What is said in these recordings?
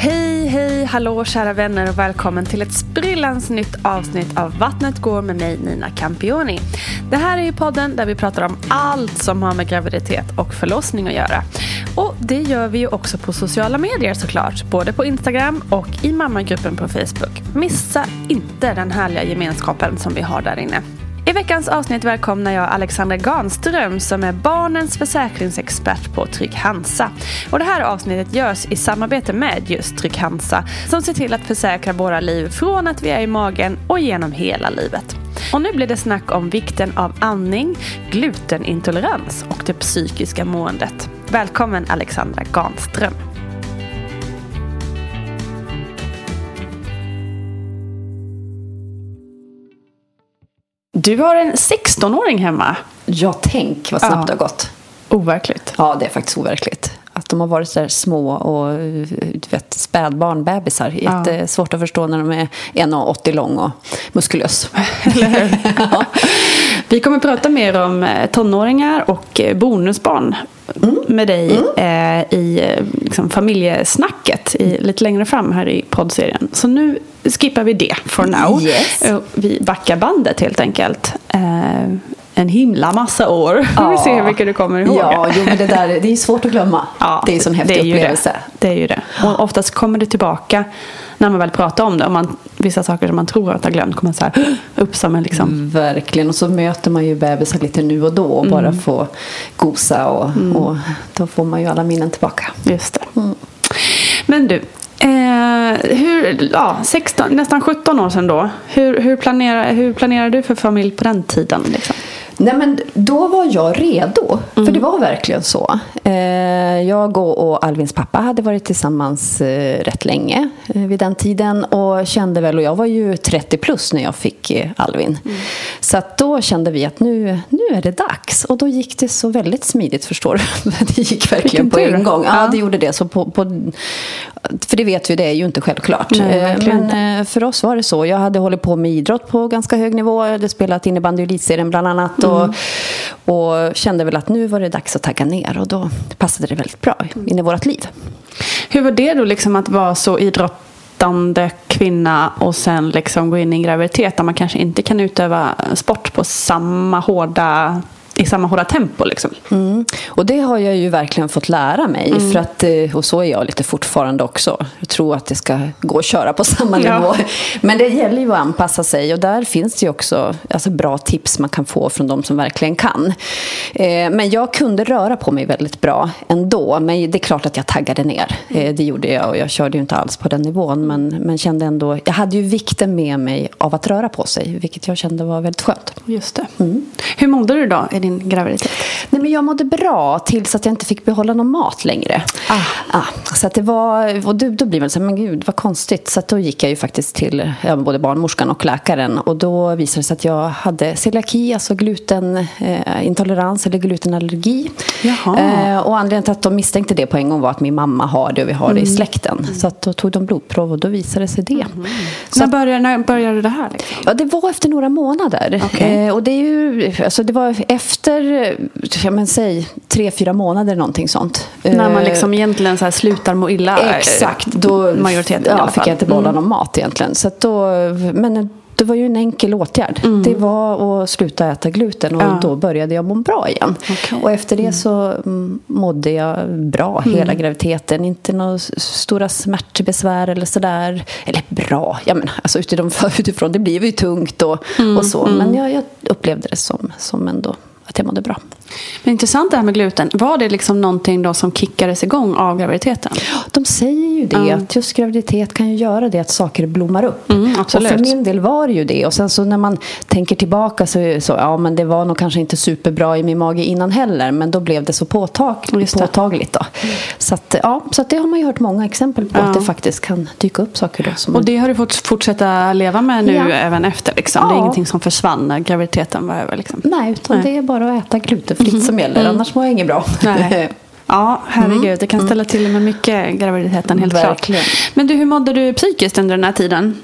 Hej, hej, hallå kära vänner och välkommen till ett sprillans nytt avsnitt av Vattnet går med mig Nina Campioni. Det här är ju podden där vi pratar om allt som har med graviditet och förlossning att göra. Och det gör vi ju också på sociala medier såklart, både på Instagram och i mammagruppen på Facebook. Missa inte den härliga gemenskapen som vi har där inne. I veckans avsnitt välkomnar jag Alexandra Ganström som är barnens försäkringsexpert på Trygg Hansa. Och det här avsnittet görs i samarbete med just Trygg Hansa som ser till att försäkra våra liv från att vi är i magen och genom hela livet. Och nu blir det snack om vikten av andning, glutenintolerans och det psykiska måendet. Välkommen Alexandra Ganström. Du har en 16-åring hemma. Ja, tänk vad snabbt Ja. det har gått. Overkligt. Ja, det är faktiskt overkligt. Att de har varit så där små och du vet, spädbarn, bebisar. Ja. Jättesvårt att förstå när de är 1,80 lång och muskulös. Hur? Vi kommer prata mer om eh, tonåringar och eh, bonusbarn med dig eh, i eh, liksom, familjesnacket i, lite längre fram här i poddserien. Så nu skippar vi det for now. Yes. Vi backar bandet helt enkelt. Eh, en himla massa år. Vi får se hur mycket du kommer ihåg. Ja, jo, men det där det är svårt att glömma. Ja, det är en sån häftig det upplevelse. Det. det är ju det. Och oftast kommer det tillbaka när man väl pratar om det. Om man, vissa saker som man tror att har glömt kommer så här upp som en liksom. Verkligen. Och så möter man ju bebisar lite nu och då och Mm. bara får gosa och, och då får man ju alla minnen tillbaka. Just det. Men du. Eh, hur, ja, 16, nästan 17 år sedan då. Hur, hur, planerar, hur planerar du för familj på den tiden? Liksom? Nej men då var jag redo, Mm. för det var verkligen så. Eh, jag och, Alvins pappa hade varit tillsammans eh, rätt länge eh, vid den tiden och kände väl, och jag var ju 30 plus när jag fick Alvin. Mm. Så då kände vi att nu, nu är det dags. Och då gick det så väldigt smidigt förstår du. det gick verkligen på en gång. Ja, Ja. det gjorde det. Så på, på, för det vet vi, det är ju inte självklart. Nej, Eh, men eh, för oss var det så. Jag hade hållit på med idrott på ganska hög nivå. Jag hade spelat innebandy i elitserien bland annat. Och, och kände väl att nu var det dags att tagga ner. Och då passade det väldigt bra in i vårt liv. Hur var det då liksom att vara så idrottande kvinna och sen liksom gå in i en graviditet där man kanske inte kan utöva sport på samma hårda, i samma hårda tempo liksom? Mm. Och det har jag ju verkligen fått lära mig. För att, eh, och så är jag lite fortfarande också. Jag tror att det ska gå att köra på samma Ja. nivå. Men det gäller ju att anpassa sig. Och där finns det ju också alltså, bra tips man kan få från de som verkligen kan. Eh, men jag kunde röra på mig väldigt bra ändå. Men det är klart att jag taggade ner. Eh, det gjorde jag och jag körde ju inte alls på den nivån. Men, men kände ändå, jag hade ju vikten med mig av att röra på sig. Vilket jag kände var väldigt skönt. Just det. Hur mådde du då din graviditet? Nej, men jag mådde bra tills att jag inte fick behålla någon mat längre. Ah. Ah, så att det var, och då, då blir man så här, men gud vad konstigt. Så att då gick jag ju faktiskt till ja, både barnmorskan och läkaren. Och då visade det sig att jag hade celiaki, alltså glutenintolerans eller glutenallergi. Eh, och anledningen till att de misstänkte det på en gång var att min mamma har det och vi har det i Mm. släkten. Så att då tog de blodprov och då visade det sig det. Så När började, när började det här? Liksom? Ja, det var efter några månader. Okej. Eh, och det är ju, alltså det var efter, eh, ja men säg, tre, fyra månader någonting sånt. När man Eh, liksom egentligen så slutar må illa? eh, Exakt, då majoriteten i ja, alla fick fall. Mm. jag inte behålla någon mat egentligen. Så då, men det var ju en enkel åtgärd. Det var att sluta äta gluten och Mm. Ja. då började jag må bra igen. Okej. Och efter det så mm, mådde jag bra Mm. hela graviditeten. Inte några stora smärtbesvär eller sådär. Eller bra, jag menar, alltså utifrån, utifrån det blev ju tungt och, Mm, och så. Men jag, jag upplevde det som, som ändå att jag mådde bra. Men intressant det här med gluten. Var det liksom någonting då som kickades igång av graviditeten? De säger ju det, Mm. att just graviditet kan ju göra det att saker blommar upp. Mm, och för min del var det ju det. Och sen så när man tänker tillbaka så, så ja men det var nog kanske inte superbra i min mage innan heller. Men då blev det så påtag, Just påtagligt då. Så att, ja, så att det har man ju hört många exempel på. Ja. Att det faktiskt kan dyka upp saker då. Som Och det har du fått fortsätta leva med nu Ja. även efter? Liksom. Det är Ja. ingenting som försvann när graviditeten var över? Liksom. Nej, utan Nej. det är bara att äta glutenfritt som gäller. Annars mår jag inget bra. Nej. Ja, herregud. Det kan ställa till med mycket graviditeten, helt Verkligen. klart. Men du, hur mådde du psykiskt under den här tiden?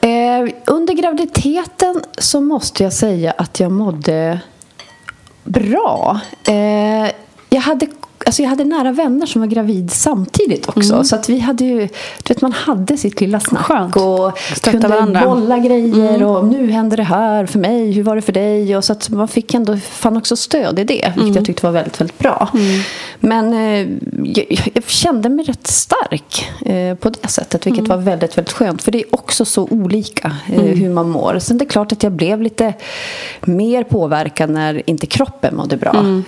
Eh, under graviditeten så måste jag säga att jag mådde bra. Eh, jag, hade, alltså jag hade nära vänner som var gravid samtidigt också. Så att vi hade ju, du vet man hade sitt lilla snack Skönt. och Stötta kunde varandra. bolla grejer och nu händer det här för mig, hur var det för dig? Och så att man fick ändå, fann också stöd i det, vilket jag tyckte var väldigt, väldigt bra. Men eh, jag, jag kände mig rätt stark eh, på det sättet, vilket var väldigt, väldigt skönt. För det är också så olika eh, hur man mår. Sen det är klart att jag blev lite mer påverkad när inte kroppen mådde bra.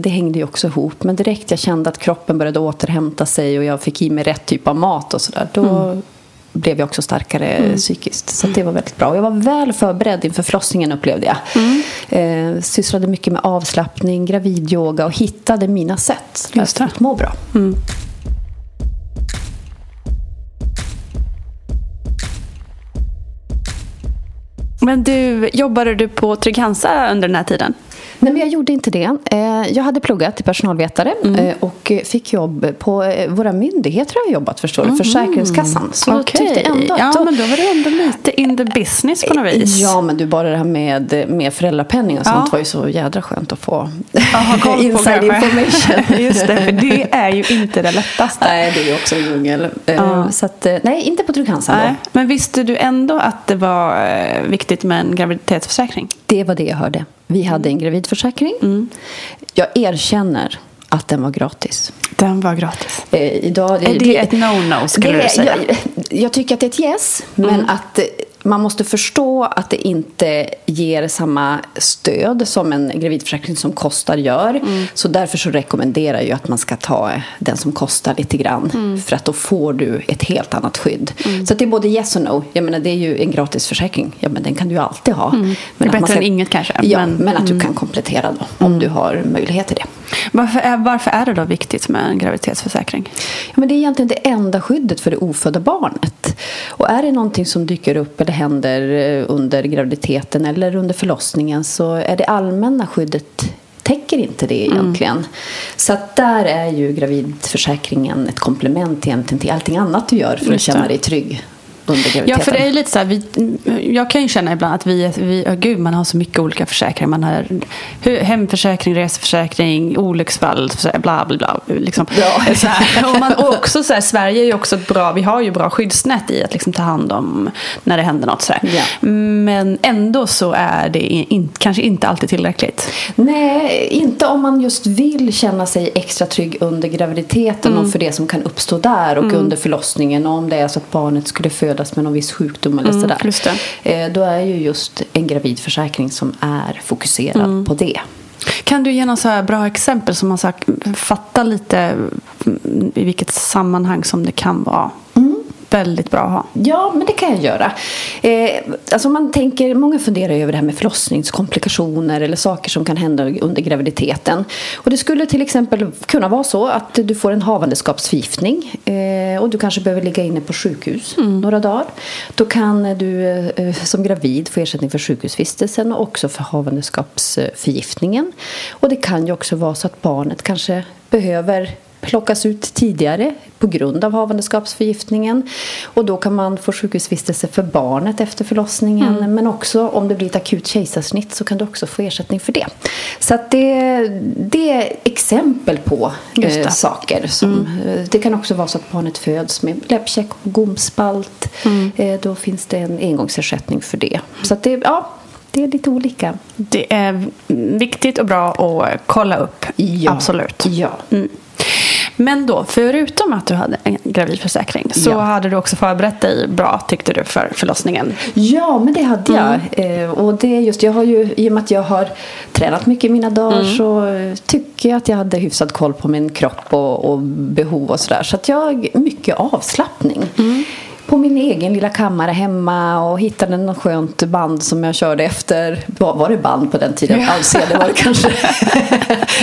Det hängde ju också ihop. Men direkt jag kände att kroppen började återhämta sig och jag fick i mig rätt typ av mat och sådär, då blev jag också starkare psykiskt. Så det var väldigt bra. Och jag var väl förberedd inför förlossningen upplevde jag. Eh, sysslade mycket med avslappning, gravidyoga och hittade mina sätt Just att må bra. Men du, jobbade du på Trygg-Hansa under den här tiden? Nej, men jag gjorde inte det. Eh, Jag hade pluggat till personalvetare eh, och fick jobb på eh, våra myndigheter har jag jobbat förstår du, Försäkringskassan. Så tyckte jag ändå att ja, men då var du ändå lite in the business på något vis. Ja, men du, bara det här med, med föräldrapenning och Ja. sånt var ju så jädra skönt att få ha koll på inside information. Just det, för det är ju inte det lättaste. Nej, det är ju också en djungel. Ja. Så att, nej, inte på Trygg-Hansa Nej, då. men visste du ändå att det var viktigt med en graviditetsförsäkring? Det var det jag hörde. Vi hade en gravidförsäkring. Mm. Jag erkänner att den var gratis. Den var gratis. Eh, idag, Är det ett no-no skulle det, du säga? Jag, jag tycker att det är ett yes, men att eh, man måste förstå att det inte ger samma stöd som en gravidförsäkring som kostar gör. Så därför så rekommenderar jag att man ska ta den som kostar lite grann. För att då får du ett helt annat skydd. Så att det är både yes och no. Jag menar, det är ju en gratis försäkring. Ja, men den kan du ju alltid ha. Men Det är bättre än inget kanske, Ja, men- men, att du kan komplettera då. Om du har möjlighet till det. Varför är, varför är det då viktigt med en graviditetsförsäkring? Ja, men det är egentligen det enda skyddet för det ofödda barnet. Och är det någonting som dyker upp eller händer eh, under graviditeten eller under förlossningen så är det allmänna skyddet täcker inte det egentligen. Så att där är ju gravidförsäkringen ett komplement egentligen till allting annat du gör för att det. känna dig trygg under graviditeten. Ja, för det är lite så här, vi, jag kan ju känna ibland att vi, vi oh, gud, man har så mycket olika försäkringar. Man har hemförsäkring, reseförsäkring, olycksfall, bla bla bla. Liksom. Ja. Så här, och, man, och också så här, Sverige är ju också ett bra, vi har ju bra skyddsnät i att liksom ta hand om när det händer något. Så. Ja. Men ändå så är det in, kanske inte alltid tillräckligt. Nej, inte om man just vill känna sig extra trygg under graviditeten Mm. och för det som kan uppstå där och under förlossningen och om det är så att barnet skulle födas med någon viss sjukdom eller sådär. Mm, det. Eh, Då är ju just en gravidförsäkring som är fokuserad Mm. på det. Kan du ge några så här bra exempel som man så fattar lite mm, i vilket sammanhang som det kan vara väldigt bra att ha? Ja, men det kan jag göra. Eh, alltså man tänker, många funderar över det här med förlossningskomplikationer eller saker som kan hända under graviditeten. Och det skulle till exempel kunna vara så att du får en havandeskapsförgiftning eh, och du kanske behöver ligga inne på sjukhus några dagar. Då kan du eh, som gravid få ersättning för sjukhusvistelsen och också för havandeskapsförgiftningen. Och det kan ju också vara så att barnet kanske behöver plockas ut tidigare på grund av havandeskapsförgiftningen. Och då kan man få sjukhusvistelse för barnet efter förlossningen. Men också om det blir ett akut kejsarsnitt så kan du också få ersättning för det. Så det, det är exempel på eh, saker. Som, eh, Det kan också vara så att barnet föds med läppkäck och gomspalt. Eh, då finns det en engångsersättning för det. Så det, ja, det är lite olika. Det är viktigt och bra att kolla upp. Ja. Absolut. Ja. Mm. Men då, förutom att du hade en gravidförsäkring så Ja. hade du också förberett dig bra, tyckte du, för förlossningen. Ja, men det hade jag. Eh, och det är just, jag har ju, I och med att jag har tränat mycket i mina dagar så eh, tycker jag att jag hade hyfsad koll på min kropp och, och behov och sådär. Så att jag, mycket avslappning. På min egen lilla kammare hemma och hittade något skönt band som jag körde efter. Var, var det band på den tiden? Ja. Ja. det var det kanske.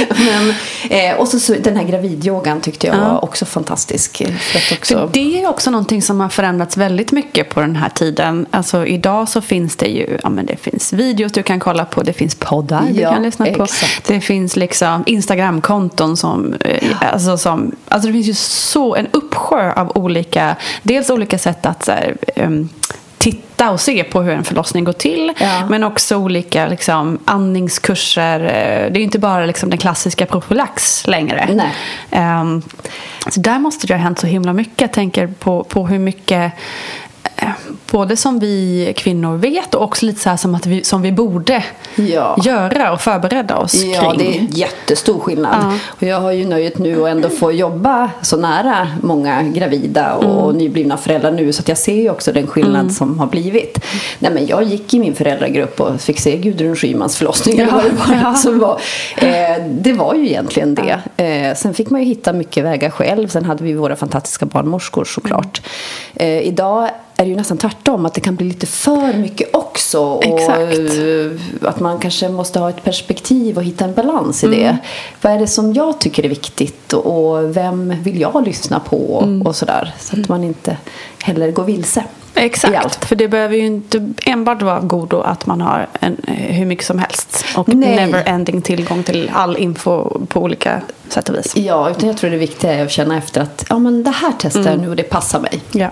Men, eh, och så, så den här gravidyogan tyckte jag Ja. var också fantastisk. För också, För det är också någonting som har förändrats väldigt mycket på den här tiden. Alltså idag så finns det ju, ja men det finns videos du kan kolla på, det finns poddar du Ja, kan lyssna på. exakt. Det finns liksom Instagramkonton som, eh, alltså som, alltså det finns ju så en uppsjö av olika, dels olika sätt att så här, em, titta och se på hur en förlossning går till. Ja. Men också olika liksom, andningskurser. Eh, Det är inte bara liksom, den klassiska profylax längre. Nej. Ehm, så där måste det ha hänt så himla mycket. Jag tänker på, på hur mycket både som vi kvinnor vet och också lite så här som, att vi, som vi borde Ja. göra och förbereda oss Ja, kring. det är jättestor skillnad. Ja. Och jag har ju nöjet nu att ändå få jobba så nära många gravida och Mm. nyblivna föräldrar nu. Så att jag ser ju också den skillnad som har blivit. Nej, men jag gick i min föräldragrupp och fick se Gudrun Schymans förlossning. Ja, det, var ja. som var. Eh, det var ju egentligen det. Eh, sen fick man ju hitta mycket vägar själv. Sen hade vi våra fantastiska barnmorskor såklart. Mm. Eh, idag är det ju nästan tvärtom. Att det kan bli lite för mycket också. Och, Exakt. eh, att man kanske måste ha ett perspektiv och hitta en balans i Mm. det. Vad är det som jag tycker är viktigt och, vem vill jag lyssna på Mm. och sådär. Så att man inte heller går vilse. Exakt, för det behöver ju inte enbart vara godo att man har en, eh, hur mycket som helst och Nej. never ending tillgång till all info på olika sätt och vis. Ja, utan jag tror det viktiga är att känna efter att ja, men det här testar Mm. jag nu och det passar mig. Ja.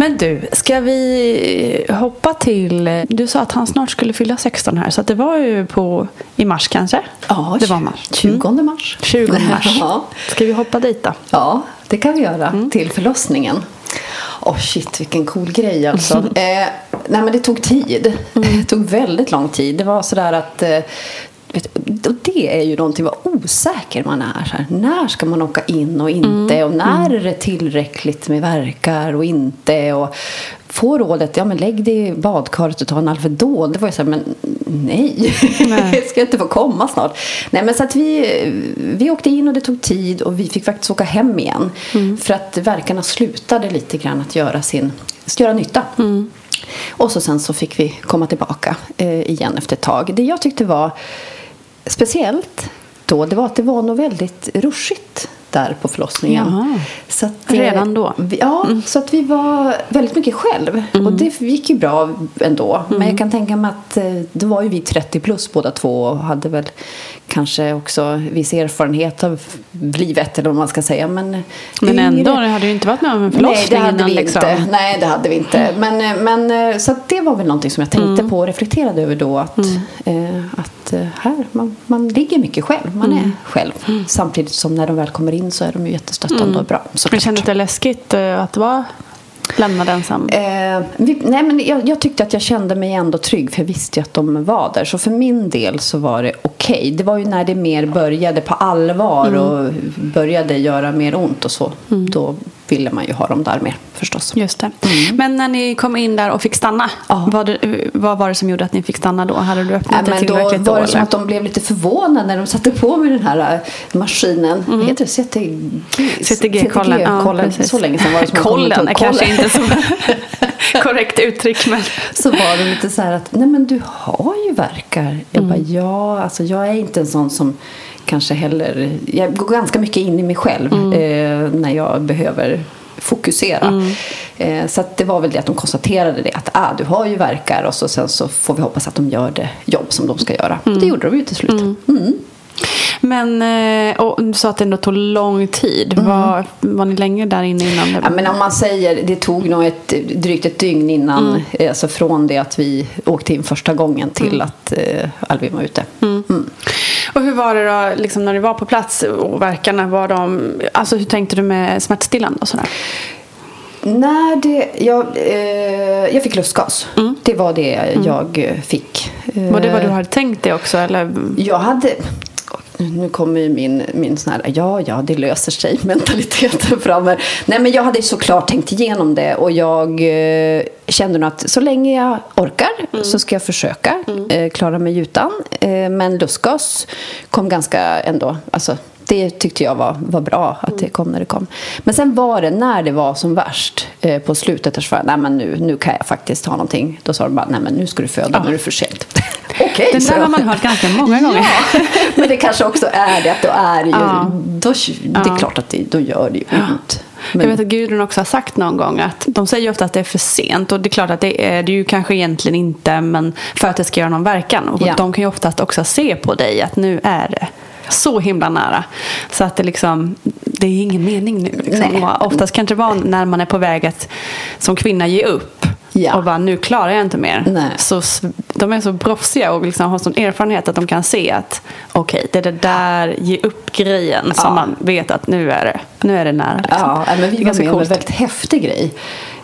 Men du, ska vi hoppa till... Du sa att han snart skulle fylla 16 här, så det var ju på, i mars kanske? Ja, det var mars. 20 mars. 20 mars. Ja. Ska vi hoppa dit då? Ja, det kan vi göra Mm. till förlossningen. Åh shit, vilken cool grej alltså. eh, nej men det tog tid. Mm. Det tog väldigt lång tid. Det var sådär att eh, vet, och det är ju någonting vad osäker man är. Så här, när ska man åka in och inte? Mm. Och när är det tillräckligt med verkar och inte? Och få rådet, ja men lägg dig i badkaret och ta en Alvedon. Det var ju så här, men nej. Nej. ska jag inte få komma snart? Nej men så att vi, vi åkte in och det tog tid och vi fick faktiskt åka hem igen. För att verkarna slutade lite grann att göra sin, göra nytta. Och så sen så fick vi komma tillbaka eh, igen efter ett tag. Det jag tyckte var speciellt då, det var att det var något väldigt ruschigt där på förlossningen. Jaha. Så att, eh, Redan då? Ja, så att vi var väldigt mycket själv. Och det gick ju bra ändå. Men jag kan tänka mig att eh, då var ju vi 30 plus båda två och hade väl kanske också viss erfarenhet av livet eller vad man ska säga. Men, Men yngre- ändå, ni hade ju inte varit med om en förlossning Nej, det hade innan vi liksom. inte. Nej, det hade vi inte. Men, eh, men, eh, så det var väl någonting som jag tänkte på och reflekterade över då. Att, eh, att eh, här, man, man ligger mycket själv. Man är själv. Samtidigt som när de väl kommer in så är de ju jättestöttande och bra. Såklart. kände att det läskigt eh, att vara lämnad ensam. Eh, vi, nej men jag, jag tyckte att jag kände mig ändå trygg för jag visste ju att de var där. Så för min del så var det okej. Det var ju när det mer började på allvar och började göra mer ont och så. Då ville man ju ha dem där mer förstås. Just det. Men när ni kom in där och fick stanna, Ja. vad, det, vad var det som gjorde att ni fick stanna då? Hade du öppnat Nej, det men då tillräckligt var det som att de blev lite förvånade när de satte på mig den här äh, maskinen. Vad heter det? CTG? CTG-kollen. Ja, kollen. precis. så länge sedan var det som Kollen är kanske inte så korrekt uttryck. Men... så var det lite så här att nej men du har ju verkar. Jag bara ja, alltså jag är inte en sån som kanske heller, jag går ganska mycket in i mig själv eh, när jag behöver fokusera. Eh, så det var väl det att de konstaterade det att ah, du har ju verkar och så sen så får vi hoppas att de gör det jobb som de ska göra. Och det gjorde de ju till slut. Mm. Men eh, och du sa att det ändå tog lång tid. Var, var ni länge där inne innan det Mm. Ja, men om man säger, det tog nog ett, drygt ett dygn innan, eh, alltså från det att vi åkte in första gången till att eh, Albin var ute. Mm. Och hur var det då liksom, när ni var på plats och verkarna? Var de, alltså, hur tänkte du med smärtstillande och sådär? När det, jag, eh, jag fick lustgas. Det var det jag fick. Var det vad du Eh, hade tänkt dig också? Eller? Jag hade... Nu kommer ju min, min sån här, ja, ja, det löser sig mentaliteten fram här. Nej, men jag hade såklart tänkt igenom det och jag eh, kände nog att så länge jag orkar så ska jag försöka eh, klara mig utan. Eh, men lustgas kom ganska ändå, alltså det tyckte jag var, var bra att det kom när det kom. Men sen var det när det var som värst eh, på slutet där så var jag, nej men nu, nu kan jag faktiskt ha någonting. Då sa de bara, nej men nu ska du föda, nu är det för sent. Okej, Den där har man hört ganska många gånger. Ja, men det kanske också är det att då är det ju, Ja. då, det är Ja. klart att det, då gör det ju ont. Men, Jag vet att Gudrun också har sagt någon gång att de säger ofta att det är för sent och det är klart att det är det ju kanske egentligen inte men för att det ska göra någon verkan och Ja. de kan ju oftast också se på dig att nu är det så himla nära så att det liksom det är ingen mening nu liksom. Oftast kan det vara när man är på väg att som kvinna ge upp Ja. och bara nu klarar jag inte mer Nej. så de är så proffsiga och liksom har sån erfarenhet att de kan se att okej det är det där ge upp grejen Ja. som man vet att nu är det, nu är det nära liksom. Ja, men Det är vi var med om en väldigt häftig grej.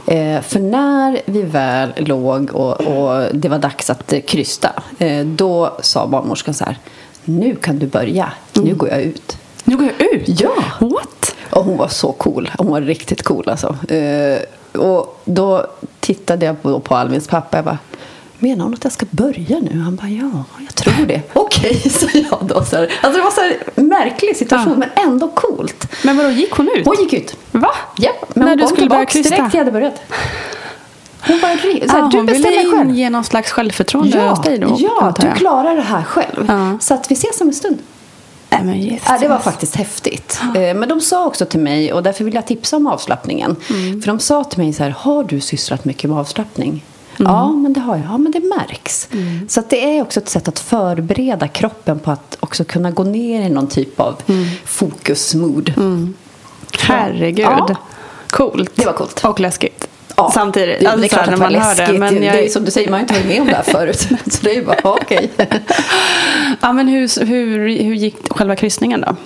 Eh, för när vi väl låg och, och det var dags att krysta, eh, då sa barnmorskan så här, nu kan du börja, nu går jag ut. Nu går jag ut? Ja. What? Och hon var så cool. Hon var riktigt cool alltså. Eh, och då tittade jag på, på Alvins pappa. Jag bara, menar hon att jag ska börja nu? Han bara, ja, jag tror det. Okej, så jag då. Så här. Alltså det var så här märklig situation, Ja. men ändå coolt. Men vadå, gick hon ut? Hon gick ut. Va? Ja, men När hon du kom skulle börja tillbaks krysta? direkt jag hade börjat. Hon var re- så här, Ah, du hon ville själv. ge någon slags självförtroende Ja, hos dig då? ja du klarar det här själv. Ja. Så att vi ses om en stund. Nej, men. Ja, det var faktiskt häftigt. Eh, Men de sa också till mig, och därför vill jag tipsa om avslappningen. Mm. För de sa till mig så här, har du sysslat mycket med avslappning? Mm. Ja, men det har jag. Ja, men det märks. Så att det är också ett sätt att förbereda kroppen på att också kunna gå ner i någon typ av Mm. fokusmood. Herregud. Ja. Coolt. Det var coolt. Och läskigt. Ja, Samtidigt. Det, Alltså, det är klart att när det man hör det. Men Det jag... är som du säger, man har inte varit med om det här förut. Så det är ju bara, okej. ja, men hur, hur, hur gick själva kryssningen då?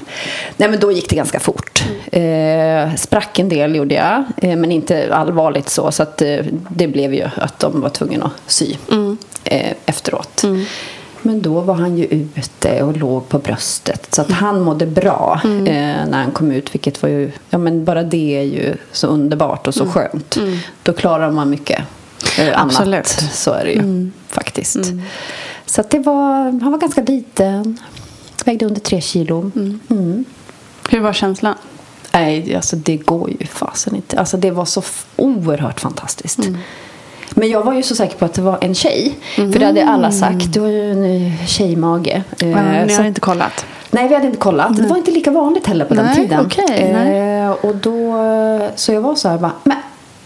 Nej, men då gick det ganska fort. Eh, sprack en del gjorde jag, eh, men inte allvarligt så. Så att, eh, det blev ju att de var tvungna att sy eh, efteråt. Men då var han ju ute och låg på bröstet. Så att han mådde bra eh, när han kom ut. Vilket var ju, ja men bara det är ju så underbart och så skönt. Då klarar man mycket eh, annat. Absolut. Så är det ju faktiskt. Så att det var, han var ganska liten. Vägde under tre kilo. Mm. Hur var känslan? Nej, alltså det går ju fasen inte. Alltså det var så oerhört fantastiskt. Men jag var ju så säker på att det var en tjej. För det hade alla sagt. Du har ju en eh, tjejmage. Eh, Men ni så har inte kollat? Nej, vi hade inte kollat. Det var inte lika vanligt heller på den Nej, tiden. okej, nej. eh, och då, så jag var så här bara, men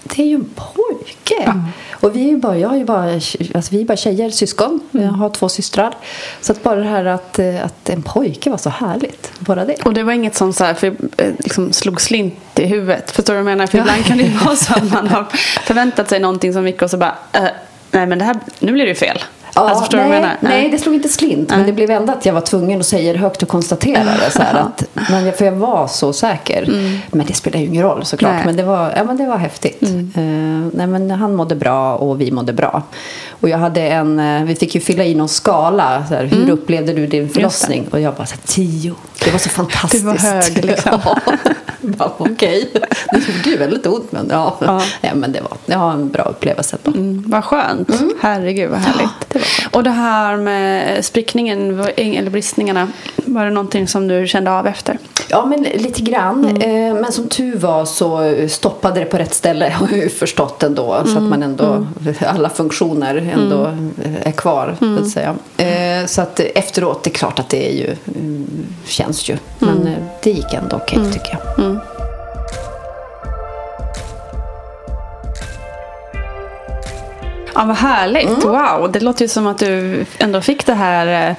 det är ju en pojke. Och vi är bara, jag är bara, alltså vi är bara tjejer, syskon. Mm. Jag har två systrar. Så att bara det här att, eh, att en pojke var så härligt. Bara det. Och det var inget som så här, för, eh, liksom, slog slint i huvudet? Förstår du vad jag menar? För ibland kan det ju vara så att man har förväntat sig någonting så mycket och så bara, eh, nej men det här, nu blir det ju fel. Alltså, förstår nej, du vad jag menar? nej, det slog inte slint. Men det blev ändå att jag var tvungen att säga det högt och konstatera det. Så att, men jag, för jag var så säker. Men det spelar ju ingen roll såklart. Mm. Nej. Mm. Men det var, ja, men det var häftigt. Eh, nej, men han mådde bra och vi mådde bra. Och jag hade en, eh, vi fick ju fylla i någon skala. Så här, hur upplevde du din förlossning? Och jag bara så här, tio. Det var så fantastiskt. Du var hög, liksom. ja. Okej, det gjorde ju väldigt ont. Men, ja. Ja. Ja. men det var, det var en bra upplevelse. Mm, vad skönt. Herregud vad härligt. det var. Och det här med sprickningen eller bristningarna. Var det någonting som du kände av efter? Ja, men lite grann. Eh, men som tur var så stoppade det på rätt ställe har jag ju förstått ändå. Så att man ändå, alla funktioner ändå är kvar. Så att säga. Eh, så att efteråt, det är klart att det är ju, mm, känns ju. Men eh, det gick ändå okej tycker jag. Ja, vad härligt. Mm. Wow, det låter ju som att du ändå fick det här eh,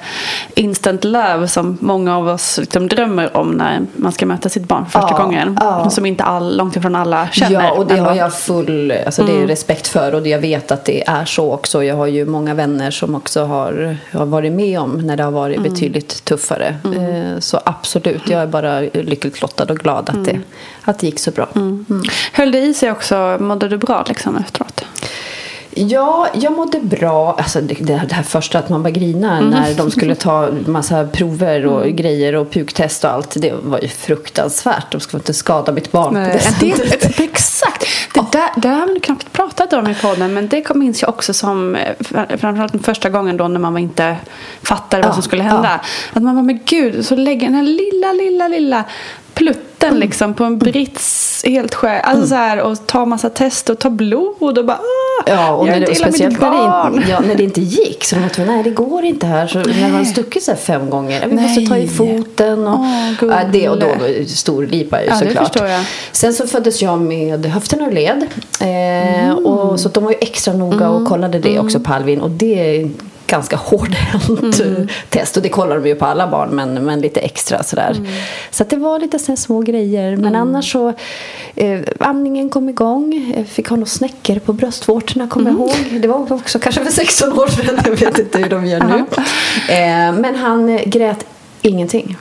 instant love som många av oss liksom drömmer om när man ska möta sitt barn för första Ja, gången. ja. Som inte all, långt ifrån alla känner. Ja, och det ändå. har jag full alltså det är respekt för och jag vet att det är så också. Jag har ju många vänner som också har, har varit med om när det har varit betydligt tuffare. Eh, Så absolut, jag är bara lyckligt lottad och glad att, det, att det gick så bra. Höll det i sig också? Mådde du bra liksom efteråt? Ja, jag mådde bra. Alltså det, det här första att man bara grina när de skulle ta massa prover och grejer och puktest och allt. Det var ju fruktansvärt. De skulle inte skada mitt barn på det sättet. det, exakt. Det, där, det har vi knappt pratat om i podden men det kom- minns jag också som fr- framförallt den första gången då när man inte fattade vad Ja, som skulle hända. Att man var men gud, så lägger den här lilla, lilla, lilla plutten Mm. liksom på en brits helt själv. Alltså så här, och ta massa test och ta blod och bara ah, Ja, och när är det, illa speciellt när det, inte, ja, när det inte gick. Så var tvungna, nej det går inte här. Så när man stuckit så fem gånger, vi måste ta i foten. Och, Åh, ja, det, och då gulle. storlipa ju Ja, såklart. Sen så föddes jag med höften ur led. Eh, Mm. och, så de var ju extra noga och kollade det också på Alvin. Och det ganska hårdhänt Mm. test. Och det kollar de ju på alla barn men, men lite extra sådär. Mm. Så det var lite sådana små grejer. Men annars så eh, amningen kom igång. Jag fick ha några snäckor på bröstvårtorna kommer Mm. jag ihåg. Det var också kanske för 16 år sedan. Jag vet inte hur de gör nu. Eh, men han eh, grät ingenting.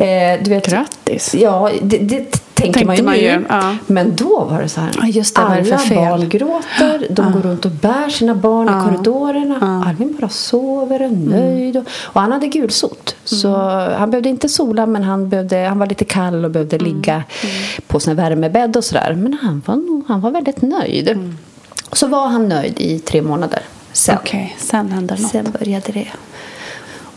Eh, du vet, Grattis. Ja, det, det tänker man ju man ju, ja. Men då var det så här. Ja, just det, alla barn gråter. De går runt och bär sina barn Ja. i korridorerna. Alvin bara sover och är nöjd. Och, och han hade gulsot. Så han behövde inte sola men han, behövde, han var lite kall och behövde ligga på sin värmebädd och sådär. Men han var, han var väldigt nöjd. Så var han nöjd i tre månader. Sen, Okej, sen händer något. sen började det.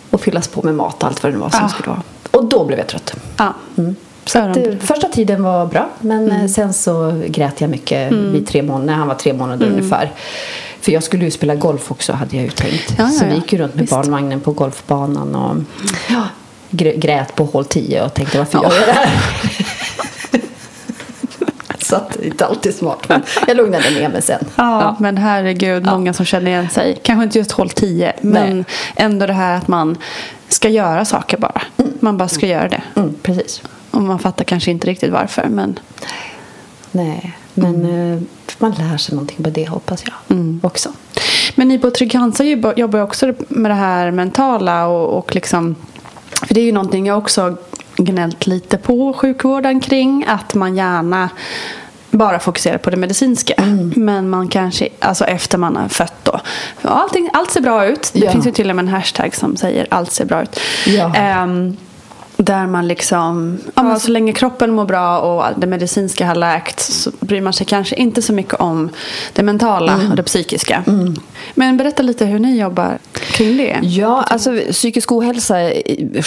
Och fyllas på med mat och allt vad det var som skulle vara. Och då blev jag trött. Ja. Mm. Så att, eh, första tiden var bra men eh, sen så grät jag mycket vid tre månader, han var tre månader ungefär. För jag skulle ju spela golf också hade jag ju tänkt. Ja, ja, så vi ja. gick ju runt med Visst. barnvagnen på golfbanan och ja, grä- grät på hål 10 och tänkte varför gör jag det här? så att det är inte alltid smart men jag lugnade ner mig sen. Ja, men herregud, många som känner igen sig. Kanske inte just håll 10, men Nej. ändå det här att man ska göra saker bara. Man bara ska göra det. Mm, precis. Och man fattar kanske inte riktigt varför, men Nej, men eh, man lär sig någonting på det hoppas jag också. Men ni på Trygg Hansa jobbar ju också med det här mentala och, och liksom För det är ju någonting jag också gnällt lite på sjukvården kring att man gärna bara fokuserar på det medicinska. Men man kanske, alltså efter man har fött då. Allting, allt ser bra ut. Det Ja. finns ju till och med en hashtag som säger allt ser bra ut. Ja. Ehm, där man liksom, ja, men så länge kroppen mår bra och det medicinska har läkt så bryr man sig kanske inte så mycket om det mentala och det psykiska. Men berätta lite hur ni jobbar kring det. Ja, alltså psykisk ohälsa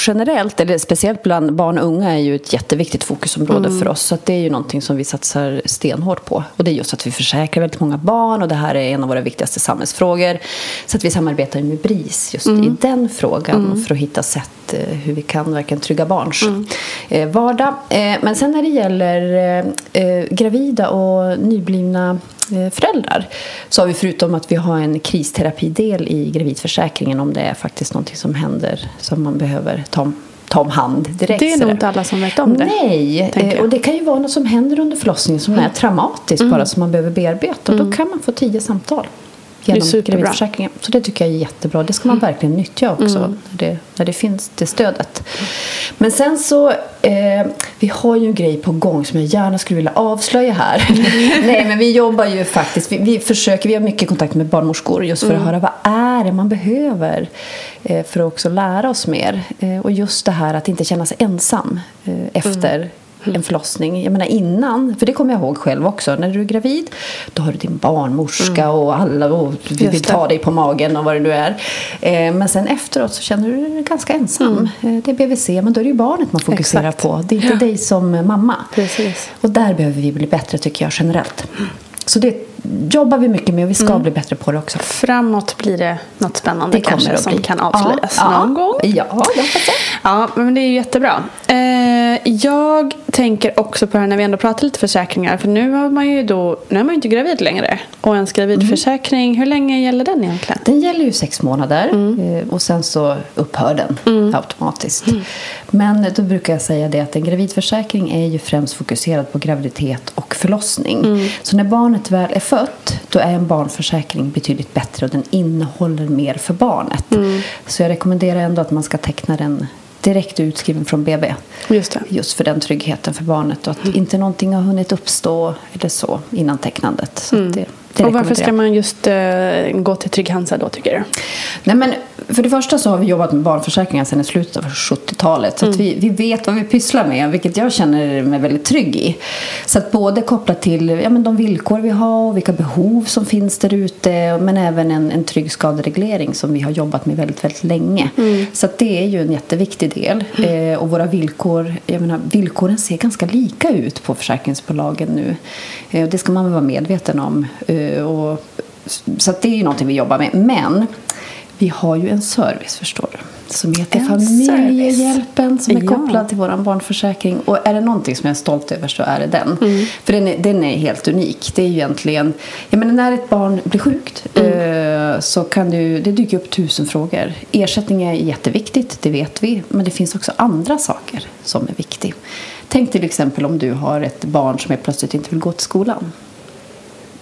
generellt, eller speciellt bland barn och unga, är ju ett jätteviktigt fokusområde för oss. Så att det är ju någonting som vi satsar stenhårt på. Och det är just att vi försäkrar väldigt många barn och det här är en av våra viktigaste samhällsfrågor. Så att vi samarbetar med BRIS just i den frågan för att hitta sätt eh, hur vi kan verkligen trygga barns eh, vardag. Eh, Men sen när det gäller gravida och nyblivna föräldrar så har vi förutom att vi har en kristerapidel i gravidförsäkringen om det är faktiskt någonting som händer som man behöver ta om, ta om hand direkt. Det är nog inte alla som vet om det. Nej, eh, och det kan ju vara något som händer under förlossningen som är traumatiskt bara som man behöver bearbeta. Och då kan man få tio samtal genom gravidförsäkringen. Så det tycker jag är jättebra. Det ska man verkligen nyttja också när, det, när det finns det stödet. Men sen så, eh, vi har ju en grej på gång som jag gärna skulle vilja avslöja här. Nej men vi jobbar ju faktiskt, vi, vi försöker, vi har mycket kontakt med barnmorskor just för att höra vad är det man behöver eh, för att också lära oss mer. Eh, och just det här att inte känna sig ensam eh, efter en förlossning. Jag menar innan, för det kommer jag ihåg själv också. När du är gravid, då har du din barnmorska och alla och vi vill ta dig på magen och vad det nu är. Eh, men sen efteråt så känner du dig ganska ensam. Eh, det är BVC, men då är det ju barnet man fokuserar Exakt. på. Det är inte dig som mamma. Precis. Och där behöver vi bli bättre tycker jag generellt. Så det jobbar vi mycket med och vi ska bli bättre på det också. Framåt blir det något spännande Det kanske att som bli. kan avslöjas Ja, någon ja. gång. Ja, jag hoppas det. Ja, men det är ju jättebra. Eh, jag tänker också på det här när vi ändå pratar lite försäkringar. För nu har man ju då, nu är man ju inte gravid längre. Och ens gravidförsäkring, hur länge gäller den egentligen? Den gäller ju sex månader eh, och sen så upphör den automatiskt. Men då brukar jag säga det att en gravidförsäkring är ju främst fokuserad på graviditet och förlossning. Så när barnet väl är fött då är en barnförsäkring betydligt bättre och den innehåller mer för barnet. Så jag rekommenderar ändå att man ska teckna den direkt utskriven från BB. Just. Just för den tryggheten för barnet och att inte någonting har hunnit uppstå eller så innan tecknandet. Så det, det Och varför ska man just eh, gå till Trygg Hansa då tycker du? Nej, men för det första så har vi jobbat med barnförsäkringar sedan i slutet av 70-talet. Så att vi, vi vet vad vi pysslar med, vilket jag känner mig väldigt trygg i. Så att både kopplat till ja, men de villkor vi har och vilka behov som finns där ute men även en, en trygg skadereglering som vi har jobbat med väldigt, väldigt länge. Så att det är ju en jätteviktig del. Eh, och våra villkor, jag menar, villkoren ser ganska lika ut på försäkringsbolagen nu. Eh, och det ska man vara medveten om. Eh, och, så det är ju någonting vi jobbar med. Men vi har ju en service förstår du. Som heter En Familjehjälpen som är Ja. kopplad till vår barnförsäkring. Och är det någonting som jag är stolt över så är det den. För den är, den är helt unik. Det är ju egentligen, jag menar när ett barn blir sjukt eh, så kan du, det dyker upp tusen frågor. Ersättning är jätteviktigt, det vet vi. Men det finns också andra saker som är viktiga. Tänk till exempel om du har ett barn som helt plötsligt inte vill gå till skolan.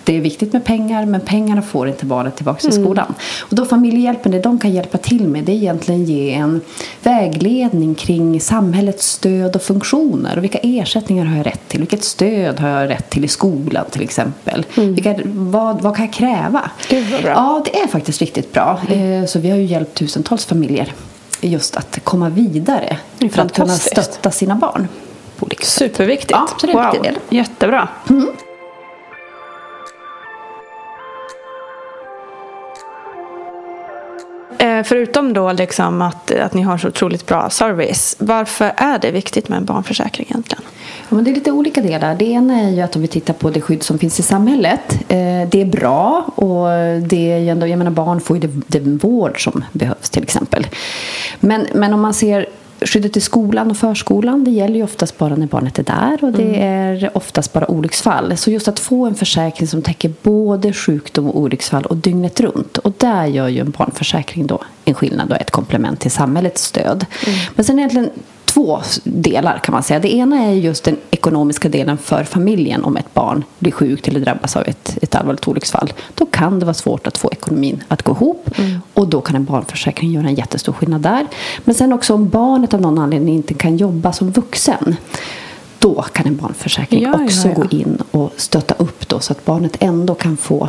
Det är viktigt med pengar men pengarna får inte barnet tillbaka till skolan. Och då familjehjälpen, det de kan hjälpa till med det är egentligen ge en vägledning kring samhällets stöd och funktioner. Och vilka ersättningar har jag rätt till? Vilket stöd har jag rätt till i skolan till exempel? Vilka, vad, vad kan jag kräva? Gud, vad bra. Ja, det är faktiskt riktigt bra. Eh, Så vi har ju hjälpt tusentals familjer just att komma vidare för att kunna stötta sina barn. På olika. Superviktigt. Ja, viktig del. Jättebra. Eh, Eh, förutom då liksom att, att ni har så otroligt bra service, varför är det viktigt med en barnförsäkring egentligen? Ja, men det är lite olika delar. Det ena är ju att om vi tittar på det skydd som finns i samhället. Eh, det är bra och det är ju ändå, jag menar barn får ju den vård som behövs till exempel. Men, men om man ser skyddet i skolan och förskolan det gäller ju oftast bara när barnet är där och det är oftast bara olycksfall. Så just att få en försäkring som täcker både sjukdom och olycksfall och dygnet runt. Och där gör ju en barnförsäkring då en skillnad och ett komplement till samhällets stöd. Men sen egentligen två delar kan man säga. Det ena är just den ekonomiska delen för familjen om ett barn blir sjukt eller drabbas av ett, ett allvarligt olycksfall. Då kan det vara svårt att få ekonomin att gå ihop och då kan en barnförsäkring göra en jättestor skillnad där. Men sen också om barnet av någon anledning inte kan jobba som vuxen då kan en barnförsäkring Ja, ja, också ja. gå in och stötta upp då så att barnet ändå kan få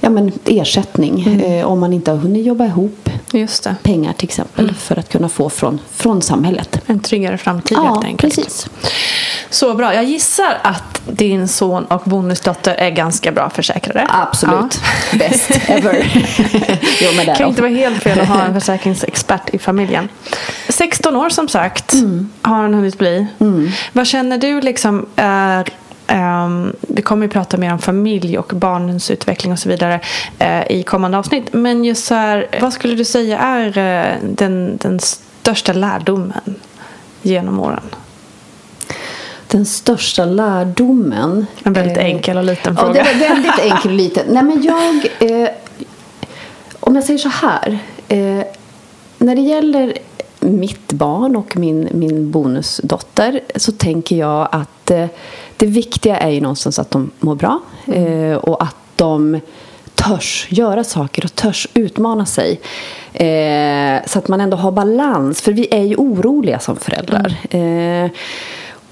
ja, men ersättning Mm. eh, om man inte har hunnit jobba ihop Just det. pengar till exempel Mm. för att kunna få från, från samhället. En tryggare framtid Ja, helt enkelt. precis. Så bra. Jag gissar att din son och bonusdotter är ganska bra försäkrade. Absolut. Best ever. jo, men kan inte vara helt fel att ha en försäkringsexpert i familjen. 16 år som sagt har han hunnit bli. Vad känner du liksom är ehm, vi kommer ju prata mer om familj och barnens utveckling och så vidare eh, i kommande avsnitt. Men just så här, vad skulle du säga är eh, den, den största lärdomen genom åren? Den största lärdomen. En väldigt eh, enkel och liten Ja, fråga. det var väldigt enkel och liten. Nej, men jag... Eh, om jag säger så här. Eh, när det gäller mitt barn och min, min bonusdotter så tänker jag att eh, det viktiga är ju någonstans att de mår bra eh, och att de törs göra saker och törs utmana sig. Eh, så att man ändå har balans. För vi är ju oroliga som föräldrar. Eh,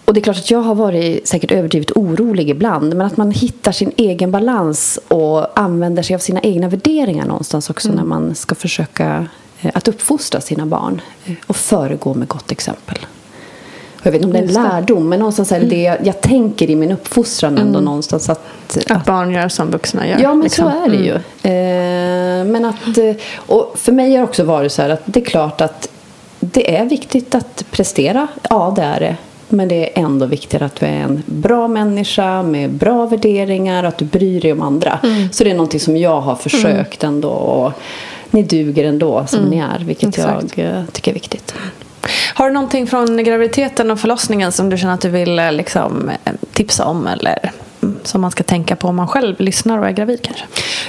och det är klart att jag har varit säkert överdrivet orolig ibland. Men att man hittar sin egen balans och använder sig av sina egna värderingar någonstans också när man ska försöka att uppfostra sina barn. eh, Och föregå med gott exempel. Jag vet inte om det är en lärdom, men någonstans är det det jag, jag tänker i min uppfostran ändå någonstans att, Att barn gör som vuxna gör. Ja, men liksom. så är det ju. Eh, men att, eh, och för mig har det också varit så här att det är klart att det är viktigt att prestera. Ja, det är det. Men det är ändå viktigare att du är en bra människa med bra värderingar och att du bryr dig om andra. Så det är någonting som jag har försökt ändå. Och ni duger ändå som ni är, vilket Exakt. jag eh, tycker är viktigt. Har du någonting från graviditeten och förlossningen som du känner att du vill eh, liksom, eh, tipsa om eller mm, som man ska tänka på om man själv lyssnar och är gravid kanske?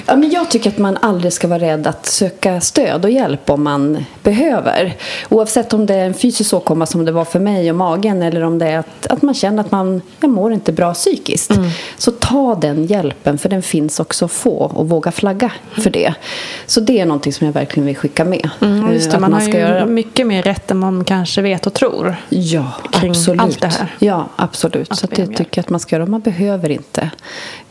Ja, men jag tycker att man aldrig ska vara rädd att söka stöd och hjälp om man behöver. Oavsett om det är en fysisk åkomma som det var för mig och magen eller om det är att, att man känner att man jag mår inte bra psykiskt. Mm. Så ta den hjälpen för den finns också att få och våga flagga för det. Så det är någonting som jag verkligen vill skicka med. Mm, just det, man, man, har ju göra... mycket mer rätt än man kanske vet och tror. Ja, absolut. Allt det här. Ja, absolut. Att så det tycker jag att man ska göra. Man behöver inte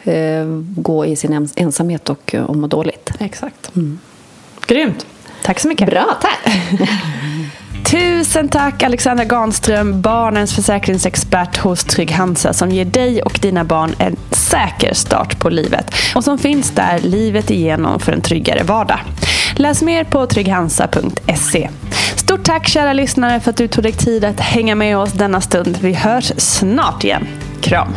eh, gå i sin ensamhet och, och må dåligt. Exakt. Mm. Grymt. Tack så mycket. Bra, tack. Tusen tack Alexandra Ganström, barnens försäkringsexpert hos Trygg Hansa som ger dig och dina barn en säker start på livet och som finns där livet igenom för en tryggare vardag. Läs mer på trygghansa.se. Stort tack kära lyssnare för att du tog dig tid att hänga med oss denna stund. Vi hörs snart igen. Kram!